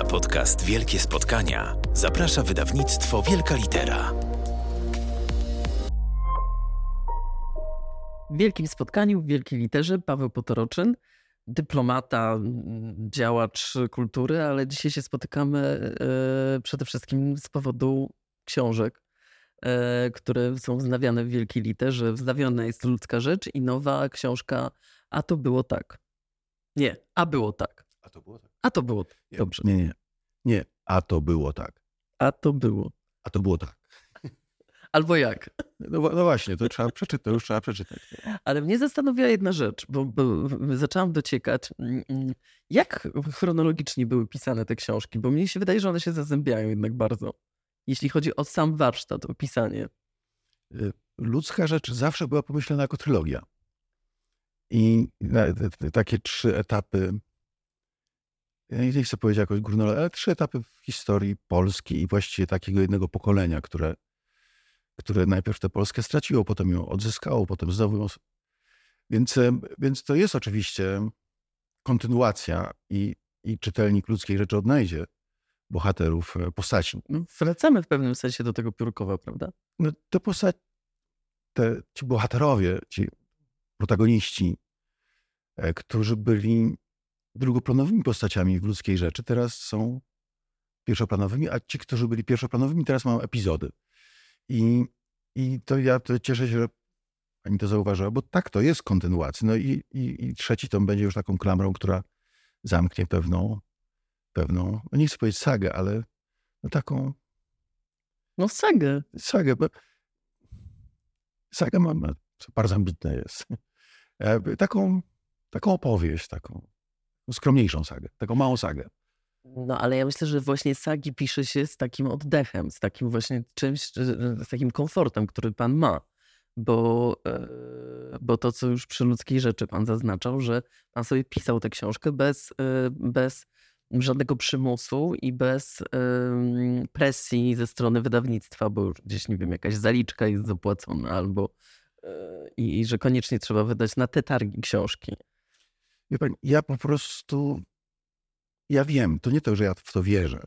Na podcast Wielkie Spotkania zaprasza wydawnictwo Wielka Litera. W wielkim spotkaniu w Wielkiej Literze Paweł Potoroczyn, dyplomata, działacz kultury, ale dzisiaj się spotykamy e, przede wszystkim z powodu książek, e, które są wznawiane w Wielkiej Literze. Wznawiona jest Ludzka Rzecz i nowa książka A to było tak. Nie, a było tak. A to było tak? A to było tak. Dobrze. Nie, nie. Nie, a to było tak. A to było. A to było tak. Albo jak? No, no właśnie, to trzeba przeczytać, to już trzeba przeczytać. Ale mnie zastanawia jedna rzecz, bo, bo zaczęłam dociekać, mm, mm, jak chronologicznie były pisane te książki, bo mnie się wydaje, że one się zazębiają jednak bardzo. Jeśli chodzi o sam warsztat, o pisanie. Y, Ludzka rzecz zawsze była pomyślana jako trylogia. I takie trzy etapy, nie chcę powiedzieć jakoś górnolotnie, ale trzy etapy w historii Polski i właściwie takiego jednego pokolenia, które, które najpierw tę Polskę straciło, potem ją odzyskało, potem znowu ją... Więc, więc to jest oczywiście kontynuacja i, i czytelnik ludzkiej rzeczy odnajdzie bohaterów, e, postaci. No, wracamy w pewnym sensie do tego Piórkowa, prawda? no, te postać, te, ci bohaterowie, ci protagoniści, e, którzy byli drugoplanowymi postaciami w ludzkiej rzeczy, teraz są pierwszoplanowymi, a ci, którzy byli pierwszoplanowymi, teraz mają epizody. I, i to ja to cieszę się, że pani to zauważyła, bo tak, to jest kontynuacja. No i, i, i trzeci tom będzie już taką klamrą, która zamknie pewną, pewną, no nie chcę powiedzieć sagę, ale no taką No sagę. sagę, bo saga ma, ma bardzo ambitne jest. E, Taką, taką opowieść, taką skromniejszą sagę, taką małą sagę. No ale ja myślę, że właśnie sagi pisze się z takim oddechem, z takim właśnie czymś, z takim komfortem, który pan ma. Bo, e, bo to, co już przy ludzkiej rzeczy pan zaznaczał, że pan sobie pisał tę książkę bez, e, bez żadnego przymusu i bez presji ze strony wydawnictwa, bo już gdzieś, nie wiem, jakaś zaliczka jest zapłacona albo e, i, i że koniecznie trzeba wydać na te targi książki. Ja po prostu, ja wiem, to nie to, że ja w to wierzę,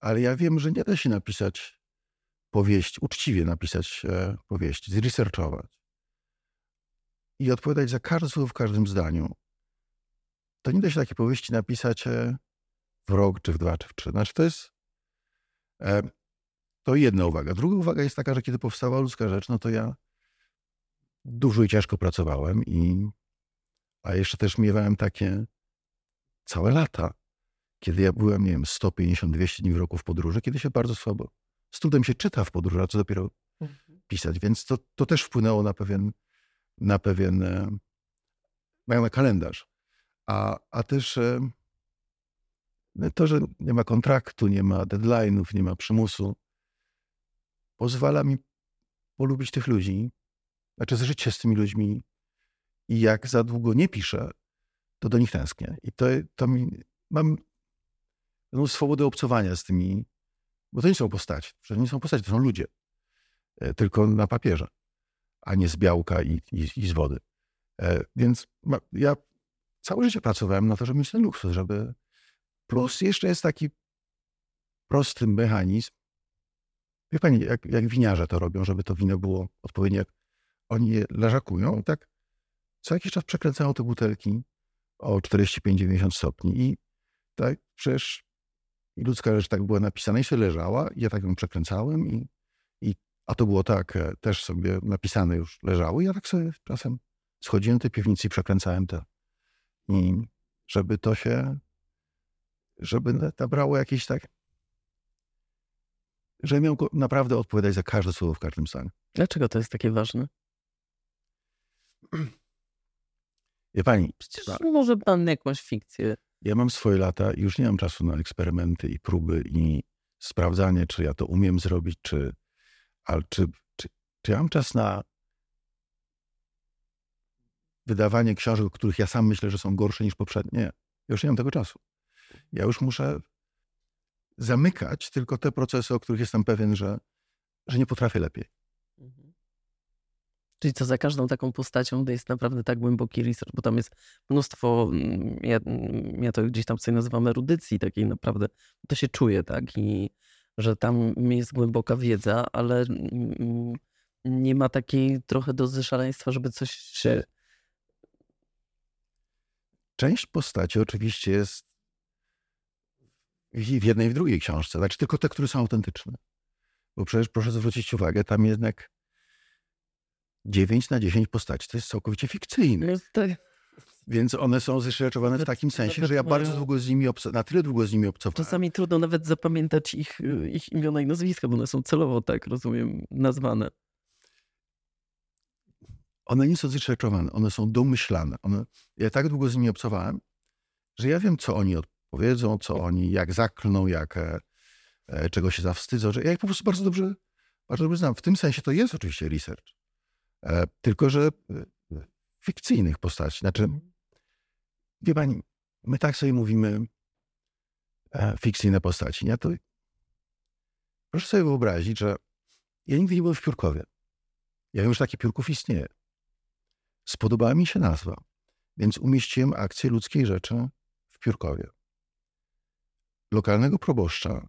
ale ja wiem, że nie da się napisać powieści, uczciwie napisać e, powieści, zresearchować i odpowiadać za każde słowo w każdym zdaniu. To nie da się takiej powieści napisać e, w rok, czy w dwa, czy w trzy. Znaczy to jest e, to jedna uwaga. Druga uwaga jest taka, że kiedy powstała ludzka rzecz, no to ja dużo i ciężko pracowałem i a jeszcze też miewałem takie całe lata, kiedy ja byłem, nie wiem, 150-200 dni w roku w podróży, kiedy się bardzo słabo, z trudem się czyta w podróży, a co dopiero pisać. Więc to, to też wpłynęło na pewien, na pewien, e, na na kalendarz. A, a też e, no to, że nie ma kontraktu, nie ma deadline'ów, nie ma przymusu, pozwala mi polubić tych ludzi, znaczy zżyć się z tymi ludźmi i jak za długo nie piszę, to do nich tęsknię. I to, to mi, mam pewną swobodę obcowania z tymi, bo to nie są postaci. Przecież nie są postaci, to są ludzie. E, Tylko na papierze, a nie z białka i, i, i z wody. E, Więc ma, ja całe życie pracowałem na to, żeby mieć ten luksus, żeby... Plus jeszcze jest taki prosty mechanizm. Wie pani, jak, jak winiarze to robią, żeby to wino było odpowiednie, jak oni je leżakują, tak co jakiś czas przekręcają te butelki o 45-90 stopni i tak przecież i ludzka rzecz tak była napisana i się leżała, i ja tak ją przekręcałem i, i a to było tak, e, też sobie napisane już leżało i ja tak sobie czasem schodziłem do tej piwnicy i przekręcałem te i żeby to się żeby nabrało jakieś tak że miał naprawdę odpowiadać za każde słowo w każdym zdaniu. Dlaczego to jest takie ważne? Wie pani, Przecież może pan jakąś fikcję. Ja mam swoje lata i już nie mam czasu na eksperymenty i próby i sprawdzanie, czy ja to umiem zrobić, czy, ale czy, czy, czy ja mam czas na wydawanie książek, o których ja sam myślę, że są gorsze niż poprzednie. Nie, ja już nie mam tego czasu. Ja już muszę zamykać tylko te procesy, o których jestem pewien, że, że nie potrafię lepiej. Czyli co, za każdą taką postacią jest naprawdę tak głęboki research, bo tam jest mnóstwo, mm, ja, mm, ja to gdzieś tam sobie nazywam erudycji takiej naprawdę, to się czuje, tak, i że tam jest głęboka wiedza, ale mm, nie ma takiej trochę dozy szaleństwa, żeby coś się... Część postaci oczywiście jest w jednej i w drugiej książce, znaczy tylko te, które są autentyczne. Bo przecież proszę zwrócić uwagę, tam jednak 9 na 10 postaci to jest całkowicie fikcyjne. Więc one są zrejestrowane w takim sensie, że ja bardzo długo z nimi, obco- na tyle długo z nimi obcowałem. Czasami trudno nawet zapamiętać ich, ich imiona i nazwiska, bo one są celowo, tak rozumiem, nazwane. One nie są zrejestrowane, one są domyślane. One, ja tak długo z nimi obcowałem, że ja wiem, co oni odpowiedzą, co oni, jak zaklną, jak, e, e, czego się zawstydzą, że ja ich po prostu bardzo dobrze, bardzo dobrze znam. W tym sensie to jest oczywiście research. E, tylko, że e, fikcyjnych postaci. Znaczy, wie pani, my tak sobie mówimy e, fikcyjne postaci, nie? To proszę sobie wyobrazić, że ja nigdy nie byłem w Piórkowie. Ja wiem, że taki Piórków istnieje. Spodobała mi się nazwa, więc umieściłem akcję ludzkiej rzeczy w Piórkowie. Lokalnego proboszcza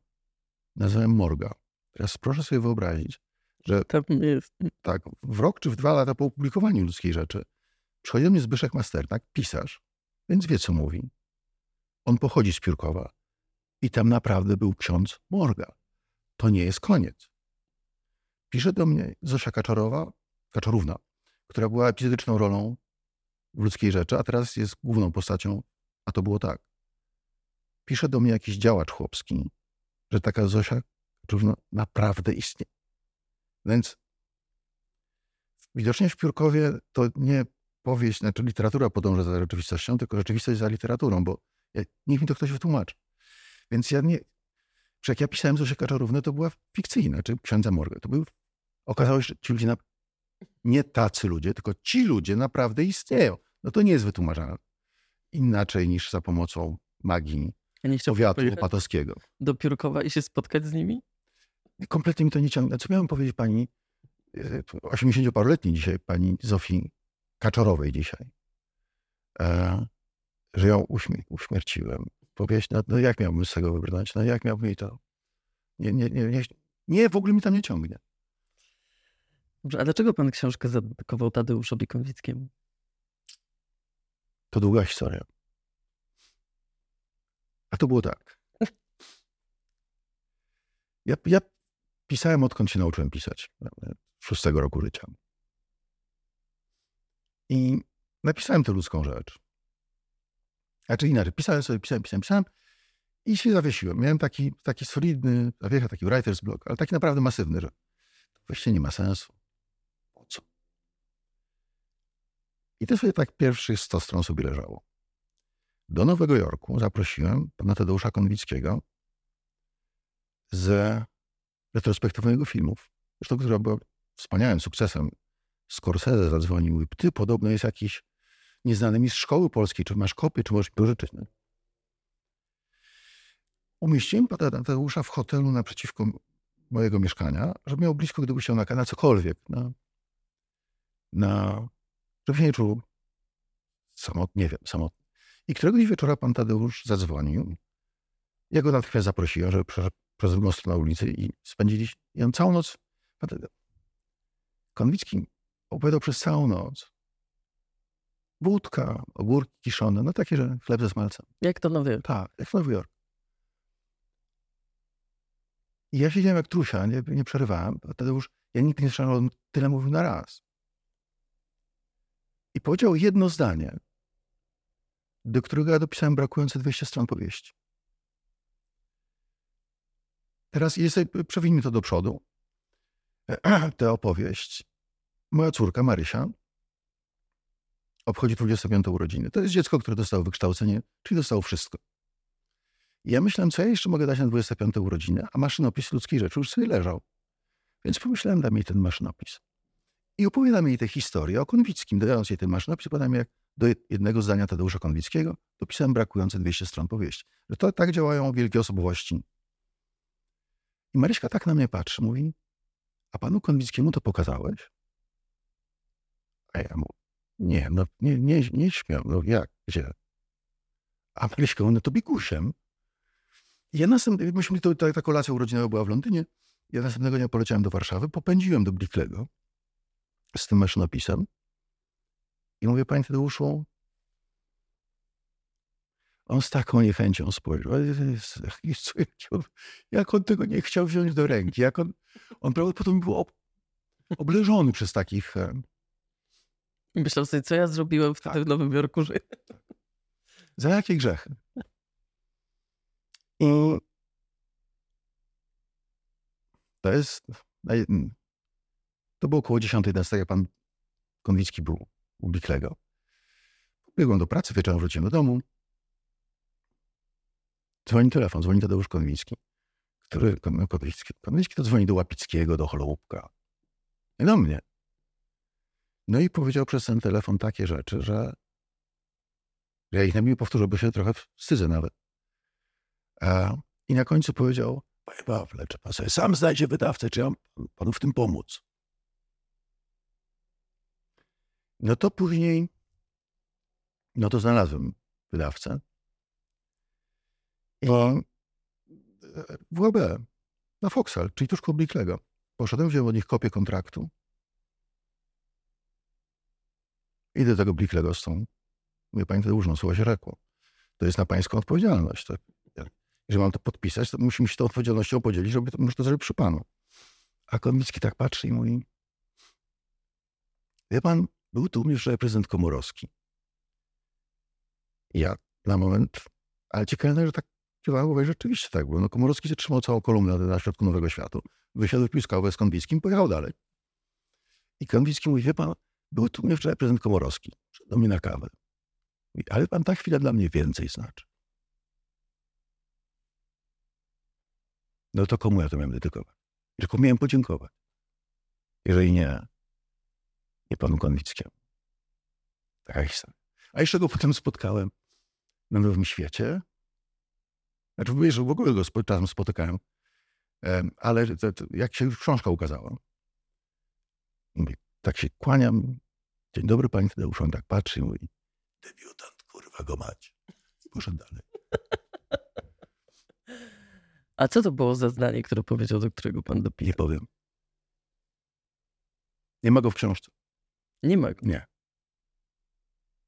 nazwałem Morga. Teraz proszę sobie wyobrazić, że Tam jest. tak, w rok czy w dwa lata po opublikowaniu ludzkiej rzeczy przychodzi do mnie Zbyszek Masternak, pisarz, więc wie, co mówi. On pochodzi z Piórkowa i tam naprawdę był ksiądz Morga. To nie jest koniec. Pisze do mnie Zosia Kaczorowa, Kaczorówna, która była epizodyczną rolą w ludzkiej rzeczy, a teraz jest główną postacią, a to było tak. Pisze do mnie jakiś działacz chłopski, że taka Zosia Kaczorówna naprawdę istnieje. Więc widocznie w Piórkowie to nie powieść, znaczy literatura podąża za rzeczywistością, tylko rzeczywistość za literaturą, bo ja, niech mi to ktoś wytłumaczy. Więc ja nie... Że jak ja pisałem Zosię Kaczarówny, to była fikcyjna, czy księdza Morgę. To był... Okazało się, że ci ludzie, na... nie tacy ludzie, tylko ci ludzie naprawdę istnieją. No to nie jest wytłumaczane inaczej niż za pomocą magii Ja nie powiatu opatowskiego. do Piórkowa i się spotkać z nimi? Kompletnie mi to nie ciągnie. Co miałem powiedzieć pani, e, 80-paroletniej dzisiaj, pani Zofii Kaczorowej dzisiaj, e, że ją uśmie- uśmierciłem. Powiedzieć, no, no jak miałbym z tego wybrnąć? No jak miałbym jej to... Nie, nie, nie, nie, nie, w ogóle mi tam nie ciągnie. Dobrze, a dlaczego pan książkę zadedykował Tadeuszowi Konwickiemu? To długa historia. A to było tak. Ja, ja pisałem odkąd się nauczyłem pisać. Szóstego roku życia. I napisałem tę ludzką rzecz. Znaczy inaczej, pisałem sobie, pisałem, pisałem, pisałem i się zawiesiłem. Miałem taki, taki solidny, zawiesza, taki writer's block, ale taki naprawdę masywny, że to właściwie nie ma sensu. Po co? I to sobie tak pierwszych 100 stron sobie leżało. Do Nowego Jorku zaprosiłem pana Tadeusza Konwickiego z retrospektywą jego filmów, zresztą która była wspaniałym sukcesem. Scorsese zadzwonił i mówi, ty podobno jest jakiś nieznany mistrz szkoły polskiej, czy masz kopie, czy możesz mi pożyczyć. No. Umieściłem pana Tadeusza w hotelu naprzeciwko mojego mieszkania, żeby miał blisko, gdyby chciał na, na cokolwiek, na, na, żeby się nie czuł samotny, nie wiem, samotny. I któregoś wieczora pan Tadeusz zadzwonił. Ja go natychmiast zaprosiłem, żeby przez drugą stronę ulicy i spędziliśmy. I on całą noc. Konwicki opowiadał przez całą noc. Wódka, ogórki kiszone, no takie, że chleb ze smalcem. Jak to nowy? Tak, jak w Nowy Jork. I ja siedziałem jak trusia, nie, nie przerywałem. A Tadeusz, ja nigdy nie słyszałem, tyle mówił na raz. I powiedział jedno zdanie, do którego ja dopisałem brakujące 200 stron powieści. Teraz jest, przewinijmy to do przodu. Tę opowieść. Moja córka Marysia obchodzi 25 urodziny. To jest dziecko, które dostało wykształcenie, czyli dostało wszystko. I ja myślałem, co ja jeszcze mogę dać na 25 urodziny, a maszynopis ludzkiej rzeczy już sobie leżał. Więc pomyślałem, dam jej ten maszynopis. I opowiadam jej tę historię o Konwickim, dodając jej ten maszynopis, opowiadam jak do jednego zdania Tadeusza Konwickiego dopisałem brakujące 200 stron powieści. Że to tak działają wielkie osobowości. I Maryśka tak na mnie patrzy, mówi, a panu Konwickiemu to pokazałeś? A ja mu, nie, no nie, nie, nie śmiał, no jak, gdzie? A Maryśka, no to bikusiem. I ja następnie, myśmy, to, ta, ta kolacja urodzinowa była w Londynie, ja następnego dnia poleciałem do Warszawy, popędziłem do Bricklego z tym maszynopisem i mówię, panie Tadeuszu, on z taką niechęcią spojrzał. Jak on- tego nie chciał wziąć do ręki. Jak on, on prawdopodobnie był ob, obleżony przez takich... e, Myślał sobie, co ja zrobiłem wtedy Tak. w Nowym Jorku, że... Za jakie grzechy? I to jest. naj- To było około 10 11, jak pan Konwicki był u Biklego. Biegłem do pracy, wieczorem wróciłem do domu. Dzwoni telefon, dzwoni Tadeusz Konwicki, który, Kon- Konwicki, Konwicki to dzwoni do Łapickiego, do Holoubka i do mnie. No i powiedział przez ten telefon takie rzeczy, że ja ich najmniej powtórzę, bo się trochę wstydzę nawet. A, I na końcu powiedział, panie Pawle, czy pan sobie sam znajdzie wydawcę, czy ja mam panu w tym pomóc? No to później, no to znalazłem wydawcę. E, WB na Foxal, czyli tuż koło Bicklego. Poszedłem, wziąłem od nich kopię kontraktu. I do tego Bicklego z tą Mówię, panie Tadeusz, no słowo się rzekło. To jest na pańską odpowiedzialność. Ja- jeżeli mam to podpisać, to musimy się tą odpowiedzialnością podzielić, żeby to, może to zrobić przy panu. A Konwicki tak patrzy i mówi, wie pan, był tu również reprezent Komorowski. Ja na moment, ale ci kelnerzy tak kiwałem głową, i rzeczywiście tak było. No, Komorowski zatrzymał całą kolumnę na środku Nowego Światu. Wysiadł w piskałę z Konwickim, pojechał dalej. I Konwicki mówi, wie pan, był tu również reprezent Komorowski. Przyszedł do mnie na kawę. Mówi, ale pan ta chwila dla mnie więcej znaczy. No to komu ja to miałem dedykować? Że komu miałem podziękować? Jeżeli nie, nie panu Konwickiemu. Taka historia. A jeszcze go potem spotkałem na Nowym Świecie. Znaczy, że w ogóle go czasem spotykałem. Em, Ale jak się już książka ukazała, mówię, tak się kłaniam. Dzień dobry, panie Tadeusz. On tak patrzy i mówi, debiutant, kurwa, go mać. I poszedł dalej. A co to było za zdanie, które powiedział, do którego pan Nie dopisał? powiem. Nie ma go w książce. Nie ma go. Nie.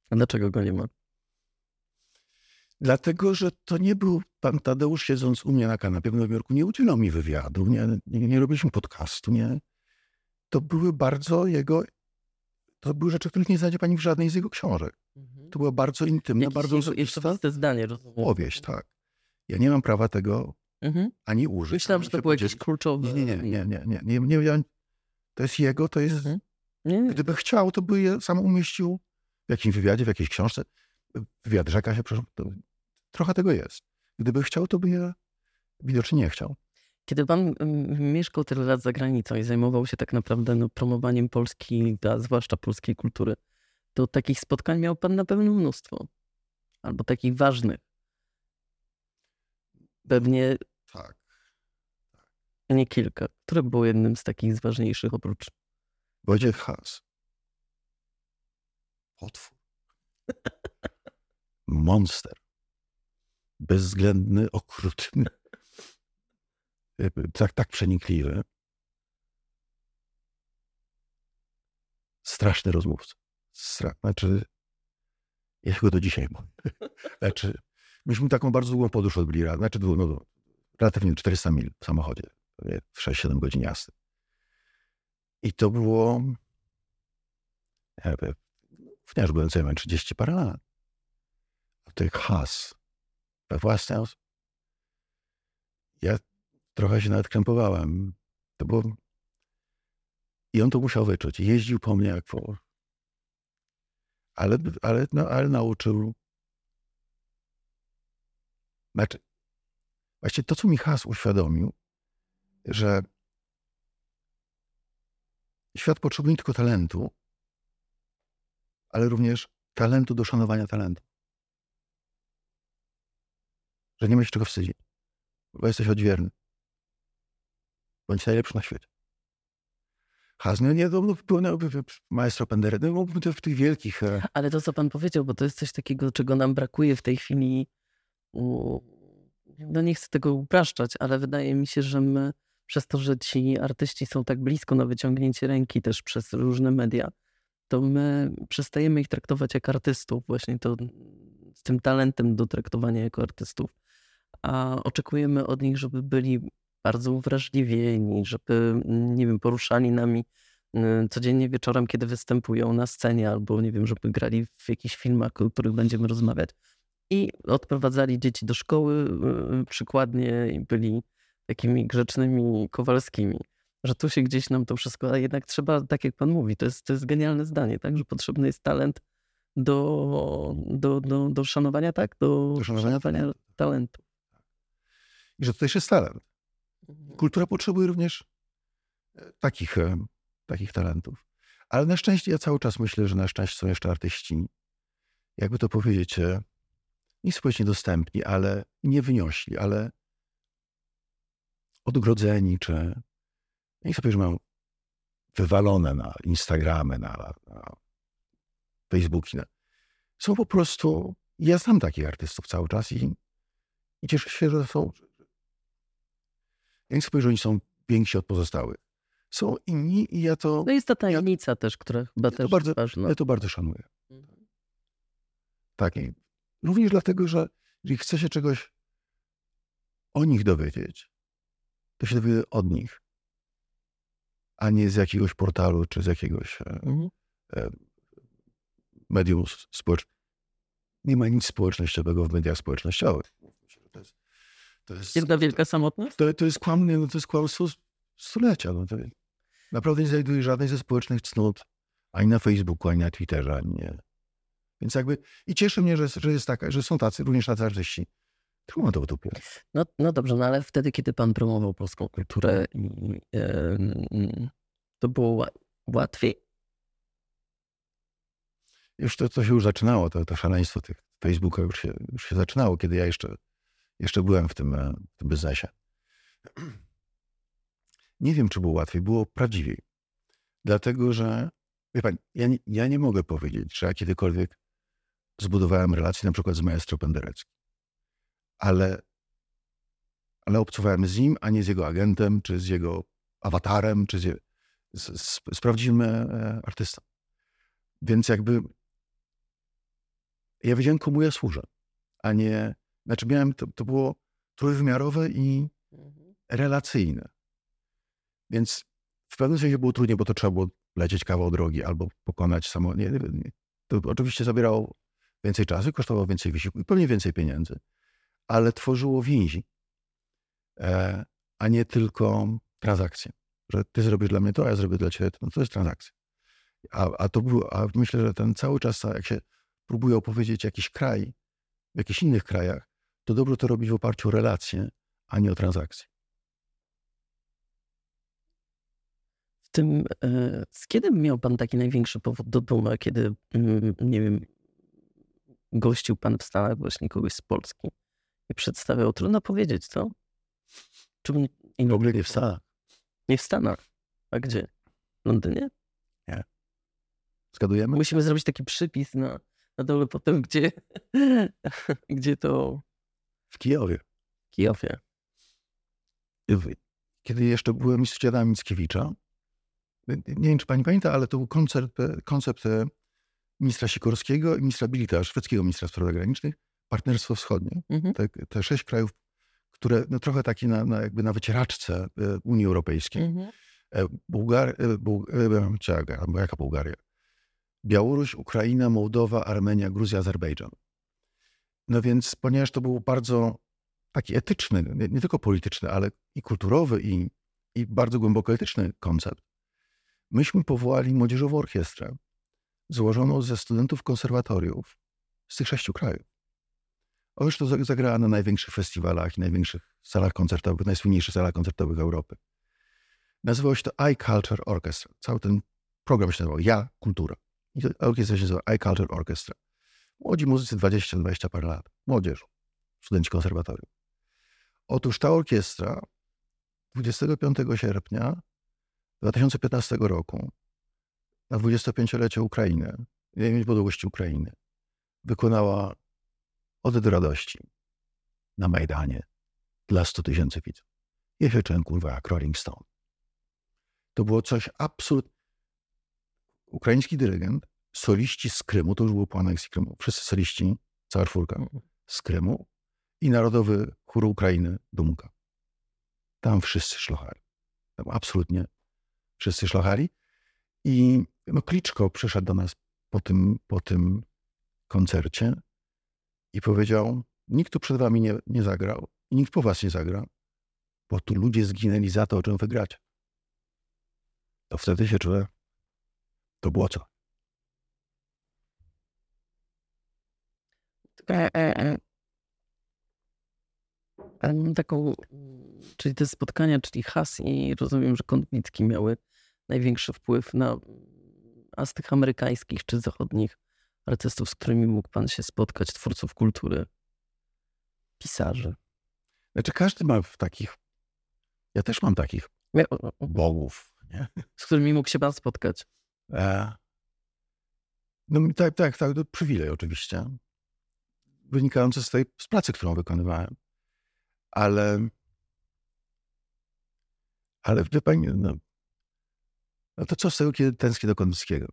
A dlaczego go nie ma? Dlatego, że to nie był pan Tadeusz siedząc u mnie na kanapie w Nowym Jorku, nie udzielał mi wywiadu, nie, nie, nie robiliśmy podcastu, nie. To były bardzo jego, to były rzeczy, których nie znajdzie pani w żadnej z jego książek. Mhm. To było bardzo intymna, Jakiś bardzo osobista. Zdanie, rozumiem. Powieść, tak. Ja nie mam prawa tego mhm. ani użyć. Myślałam, że to było jakieś kluczowe. Nie, nie, nie, nie, nie, nie, nie, nie, To jest jego, to jest... Mhm. Nie, nie. Gdyby chciał, to by je sam umieścił w jakimś wywiadzie, w jakiejś książce wywiad rzeka się, przepraszam, trochę tego jest. Gdyby chciał, to by je widocznie nie chciał. Kiedy pan mm, mieszkał tyle lat za granicą i zajmował się tak naprawdę no, promowaniem Polski, a zwłaszcza polskiej kultury, to takich spotkań miał pan na pewno mnóstwo. Albo takich ważnych. Pewnie Tak. nie kilka. Które było jednym z takich z ważniejszych oprócz Wojciech Has. Potwór. Monster. Bezwzględny, okrutny. Tak, tak przenikliwy. Straszny rozmówca. Stra... Znaczy, ja go do dzisiaj boję. Znaczy, myśmy taką bardzo długą podróż odbyli. Znaczy, dłu- no, relatywnie 400 mil w samochodzie. Prawie 6-7 godzin jazdy. I to było. Ja wiem, wciąż byłem co ja miałem 30 parę lat. Jak has. We własny Ja trochę się nawet krępowałem. To było. I on to musiał wyczuć. Jeździł po mnie jak po. Ale, ale, no, ale nauczył. Znaczy, właściwie to, co mi Has uświadomił, że świat potrzebuje nie tylko talentu, ale również talentu do szanowania talentu. Że nie ma się czego wstydzić, bo jesteś odźwierny. Bądź najlepszy na świecie. Hazny, nie, no, maestro Penderecki, no, to w tych wielkich... e, Ale to, co pan powiedział, bo to jest coś takiego, czego nam brakuje w tej chwili. No nie chcę tego upraszczać, ale wydaje mi się, że my przez to, że ci artyści są tak blisko na wyciągnięcie ręki też przez różne media, to my przestajemy ich traktować jak artystów, właśnie to z tym talentem do traktowania jako artystów, a oczekujemy od nich, żeby byli bardzo uwrażliwieni, żeby, nie wiem, poruszali nami y, codziennie wieczorem, kiedy występują na scenie, albo nie wiem, żeby grali w jakichś filmach, o których będziemy rozmawiać. I odprowadzali dzieci do szkoły y, przykładnie i byli takimi grzecznymi Kowalskimi. Że tu się gdzieś nam to wszystko, a jednak trzeba, tak jak pan mówi, to jest, to jest genialne zdanie, tak? Że potrzebny jest talent do, do, do, do szanowania, tak? Do, Do szanowania talentu. I że to też jest talent. Kultura potrzebuje również e, takich, e, takich talentów. Ale na szczęście ja cały czas myślę, że na szczęście są jeszcze artyści, jakby to powiedzieć, e, nie społecznie dostępni, ale nie wyniośli, ale odgrodzeni, czy nie chcę powiedzieć, że mają wywalone na Instagramy, na, na Facebooki. Na, są po prostu, ja znam takich artystów cały czas i, i cieszę się, że są, ja nie chcę powiedzieć, że oni są więksi od pozostałych. Są inni i ja to, No jest ta tajemnica też, która chyba ja też bardzo, jest ważna. ja to bardzo szanuję. Mhm. Tak. i Również dlatego, że jeżeli chce się czegoś o nich dowiedzieć, to się dowie od nich, a nie z jakiegoś portalu czy z jakiegoś e, Mhm. e, medium społecznego. Nie ma nic społecznościowego w mediach społecznościowych. To jest, Jedna wielka samotność? to, to jest kłamny, no to jest kłamstwo stulecia. No to naprawdę nie znajduję żadnej ze społecznych cnót ani na Facebooku, ani na Twitterze, ani nie. Więc jakby i cieszy mnie, że, że jest taka, że są tacy, również tacy artyści, którzy mają to w dupie. No, no dobrze, no ale wtedy, kiedy pan promował polską kulturę, to było ła- łatwiej? Już to, to się już zaczynało, to, to szaleństwo tych Facebooka już się, już się zaczynało, kiedy ja jeszcze, jeszcze byłem w tym, e, w tym biznesie. Nie wiem, czy było łatwiej, było prawdziwiej. Dlatego, że, wie ja nie, ja nie mogę powiedzieć, że ja kiedykolwiek zbudowałem relację na przykład z maestro Pendereckim. Ale, ale obcowałem z nim, a nie z jego agentem, czy z jego awatarem, czy z, z, z, z prawdziwym e, artystą. Więc jakby ja wiedziałem, komu ja służę, a nie, znaczy miałem, to, to było trójwymiarowe i relacyjne. Więc w pewnym sensie było trudniej, bo to trzeba było lecieć kawał drogi albo pokonać samo. Nie, nie. To oczywiście zabierało więcej czasu, kosztowało więcej wysiłku i pewnie więcej pieniędzy, ale tworzyło więzi, e, a nie tylko transakcje. Że ty zrobisz dla mnie to, a ja zrobię dla ciebie to. No to jest transakcja. A, a to było, a myślę, że ten cały czas, jak się próbuje opowiedzieć jakiś kraj w jakichś innych krajach, to dobrze to robić w oparciu o relacje, a nie o transakcje. W tym, e, z kiedy miał pan taki największy powód do dumy, kiedy, mm, nie wiem, gościł pan w Stanach właśnie kogoś z Polski i przedstawiał, trudno powiedzieć, co? Czym I w ogóle nie w Stanach. Nie w Stanach. A gdzie? W Londynie? Zgadujemy? Musimy zrobić taki przypis na, na dole potem, gdzie, gdzie to W Kijowie. w Kijowie. Kiedy jeszcze byłem studianem Mickiewicza, nie wiem, czy pani pamięta, ale to był koncept, koncept e, ministra Sikorskiego i ministra Bilita, szwedzkiego ministra spraw zagranicznych, partnerstwo wschodnie. Mhm. Te, te sześć krajów, które no, trochę takie na, na, jakby na wycieraczce e, Unii Europejskiej. Mhm. E, Bułgar, jaka Bułgaria? Białoruś, Ukraina, Mołdowa, Armenia, Gruzja, Azerbejdżan. No więc, ponieważ to był bardzo taki etyczny, nie, nie tylko polityczny, ale i kulturowy, i, i bardzo głęboko etyczny koncept, myśmy powołali młodzieżową orkiestrę złożoną ze studentów konserwatoriów z tych sześciu krajów. O, już to za- zagrała na największych festiwalach największych salach koncertowych, najsłynniejszych salach koncertowych Europy. Nazywało się to iCulture Orchestra. Cały ten program się nazywał Ja Kultura. I orkiestra się nazywa iCulture Orchestra. Młodzi muzycy 20-20 parę lat. Młodzież. Studenci konserwatorium. Otóż ta orkiestra 25 sierpnia 2015 roku na 25-lecie Ukrainy, niepodległości Ukrainy, wykonała do radości na Majdanie dla 100 tysięcy widzów. Czułem, kurwa, jak Rolling Stone. To było coś absolutnie... Ukraiński dyrygent, soliści z Krymu, to już było po aneksji Krymu, wszyscy soliści, cała czwórka z Krymu i Narodowy Chór Ukrainy Dumka. Tam wszyscy szlochali. Tam absolutnie wszyscy szlochali. I no, Kliczko przyszedł do nas po tym, po tym koncercie i powiedział, nikt tu przed wami nie, nie zagrał i nikt po was nie zagra, bo tu ludzie zginęli za to, o czym wygrać. To wtedy się czułem, to było co? E, e, e. Ale mam taką, czyli te spotkania, czyli Has i rozumiem, że Konwicki miały największy wpływ na, a z tych amerykańskich czy zachodnich artystów, z którymi mógł pan się spotkać, twórców kultury, pisarzy. Znaczy każdy ma takich, ja też mam takich bogów, nie? z którymi mógł się pan spotkać. E, no tak, tak, tak, to przywilej oczywiście, wynikający z tej z pracy, którą wykonywałem. Ale, ale wie pani, no, no to co z tego, kiedy tęsknię do Konwickiego?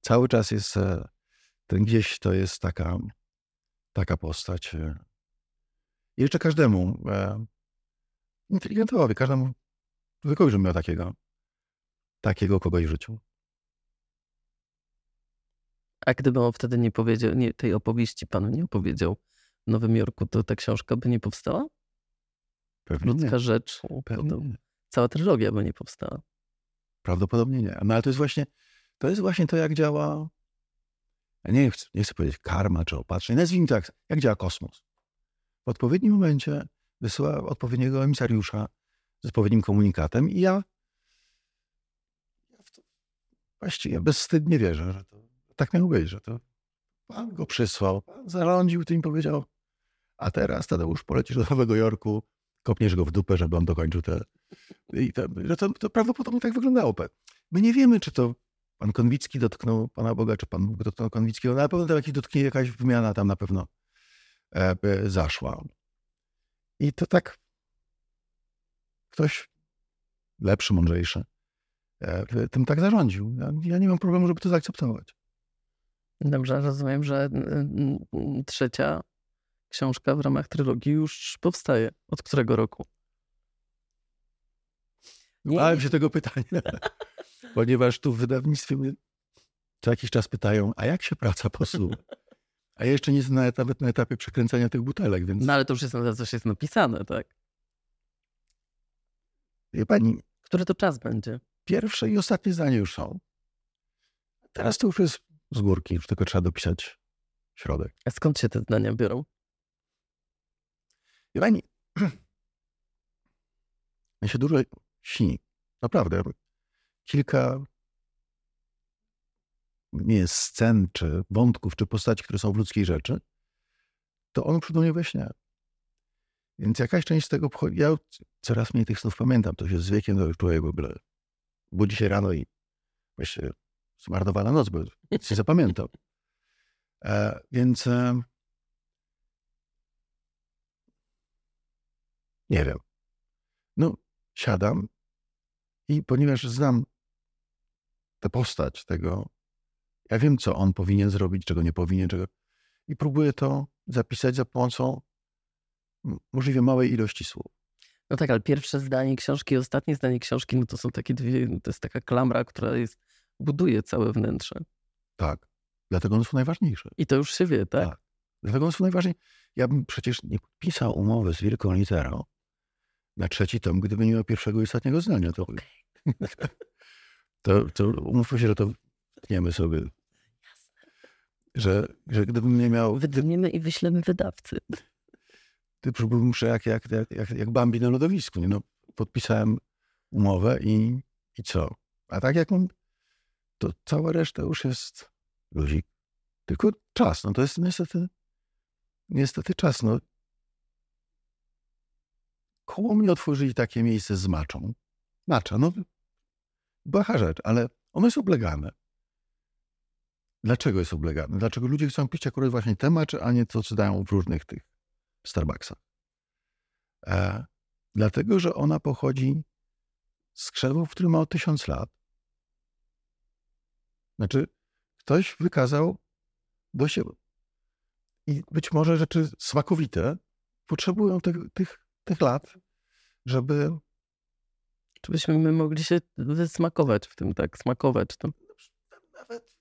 Cały czas jest e, ten gdzieś to jest taka, taka postać. E. I jeszcze każdemu e, inteligentowi, każdemu człowiekowi, żeby miał takiego, takiego kogoś w życiu. A gdyby on wtedy nie powiedział, nie, tej opowieści panu nie opowiedział w Nowym Jorku, to ta książka by nie powstała? Pewnie Ludzka nie. rzecz. Pewnie nie. Cała trylogia by nie powstała. Prawdopodobnie nie. No ale to jest właśnie to, jest właśnie to jak działa, ja nie chcę, nie chcę powiedzieć karma czy opatrzenie, nazwijmy to jak, jak działa kosmos. W odpowiednim momencie wysyła odpowiedniego emisariusza z odpowiednim komunikatem i ja, to właściwie bezwstydnie wierzę, że to tak miało być, że to Pan go przysłał, Pan zarządził tym i powiedział, a teraz Tadeusz polecisz do Nowego Jorku, kopniesz go w dupę, żeby on dokończył te... I to, że to, to prawdopodobnie tak wyglądało. My nie wiemy, czy to pan Konwicki dotknął Pana Boga, czy Pan Bóg dotknął Konwickiego. No, na pewno tam jakiś dotknie, jakaś wymiana tam na pewno e, zaszła. I to tak ktoś lepszy, mądrzejszy e, tym tak zarządził. Ja, ja nie mam problemu, żeby to zaakceptować. Dobrze, rozumiem, że trzecia książka w ramach trylogii już powstaje. Od którego roku? Nie, Bałem się tego pytania, ponieważ tu w wydawnictwie mnie co jakiś czas pytają, a jak się praca posuwa? A ja jeszcze nie jestem na, nawet na etapie przekręcania tych butelek, więc... No ale to już jest, coś jest napisane, tak? Wie pani... Który to czas będzie? Pierwsze i ostatnie zdanie już są. Teraz to już jest z górki, już tylko trzeba dopisać środek. A skąd się te zdania biorą? Pani, ja się dużo śni. Naprawdę. Kilka nie scen, czy wątków, czy postaci, które są w ludzkiej rzeczy, to on mnie we śnie. Więc jakaś część z tego pochodzi. Ja coraz mniej tych snów pamiętam. To się z wiekiem człowiek w ogóle budzi się rano i właściwie zmarnowana noc, bo nic nie zapamiętam. E, więc e, nie wiem. No, siadam i ponieważ znam tę postać tego, ja wiem, co on powinien zrobić, czego nie powinien, czego... i próbuję to zapisać za pomocą możliwie małej ilości słów. No tak, ale pierwsze zdanie książki i ostatnie zdanie książki, no to są takie dwie, to jest taka klamra, która jest, buduje całe wnętrze. Tak, dlatego one są najważniejsze. I to już się wie, tak? tak. Dlatego one są najważniejsze. Ja bym przecież nie podpisał umowy z wielką literą na trzeci tom, gdyby nie miał pierwszego i ostatniego zdania. To, okay. to, to umówmy się, że to tniemy sobie. Że, że gdybym nie miał... Wydniemy i wyślemy wydawcy. Ty muszę jak, jak, jak, jak, jak Bambi na lodowisku. Nie? No, podpisałem umowę i, i co? A tak jak mam, to cała reszta już jest luzik. Tylko czas. No to jest niestety, niestety czas. No, koło mnie otworzyli takie miejsce z maczą. Macza, no błaha rzecz, ale ono jest oblegane. Dlaczego jest oblegane? Dlaczego ludzie chcą pić akurat właśnie te macze, a nie to, co dają w różnych tych Starbucksach? E, dlatego, że ona pochodzi z krzewów, który ma o tysiąc lat. Znaczy, ktoś wykazał do siebie. I być może rzeczy smakowite potrzebują tych, tych, tych lat, żeby. Żebyśmy my mogli się wysmakować w tym, tak? Smakować to. Nawet,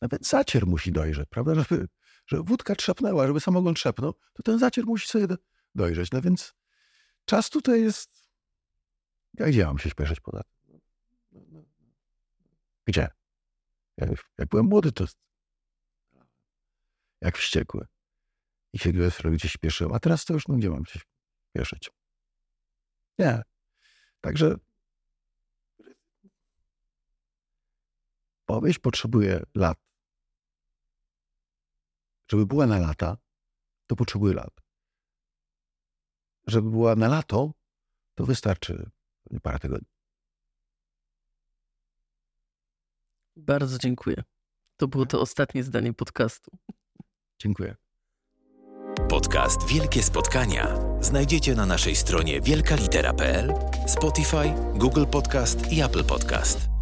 nawet zacier musi dojrzeć, prawda? Żeby, żeby wódka trzepnęła, żeby samogon trzepnął, to ten zacier musi sobie dojrzeć. No więc czas tutaj jest. Ja gdzie mam się śpieszyć poza tym? Gdzie? Jak, jak byłem młody, to jak wściekły. I się gdzieś śpieszyłem. A teraz to już, no gdzie mam się śpieszyć? Nie. Także powieść potrzebuje lat. Żeby była na lata, to potrzebuje lat. Żeby była na lato, to wystarczy parę tygodni. Bardzo dziękuję. To było to ostatnie zdanie podcastu. Dziękuję. Podcast Wielkie Spotkania znajdziecie na naszej stronie wielkalitera.pl, Spotify, Google Podcast i Apple Podcast.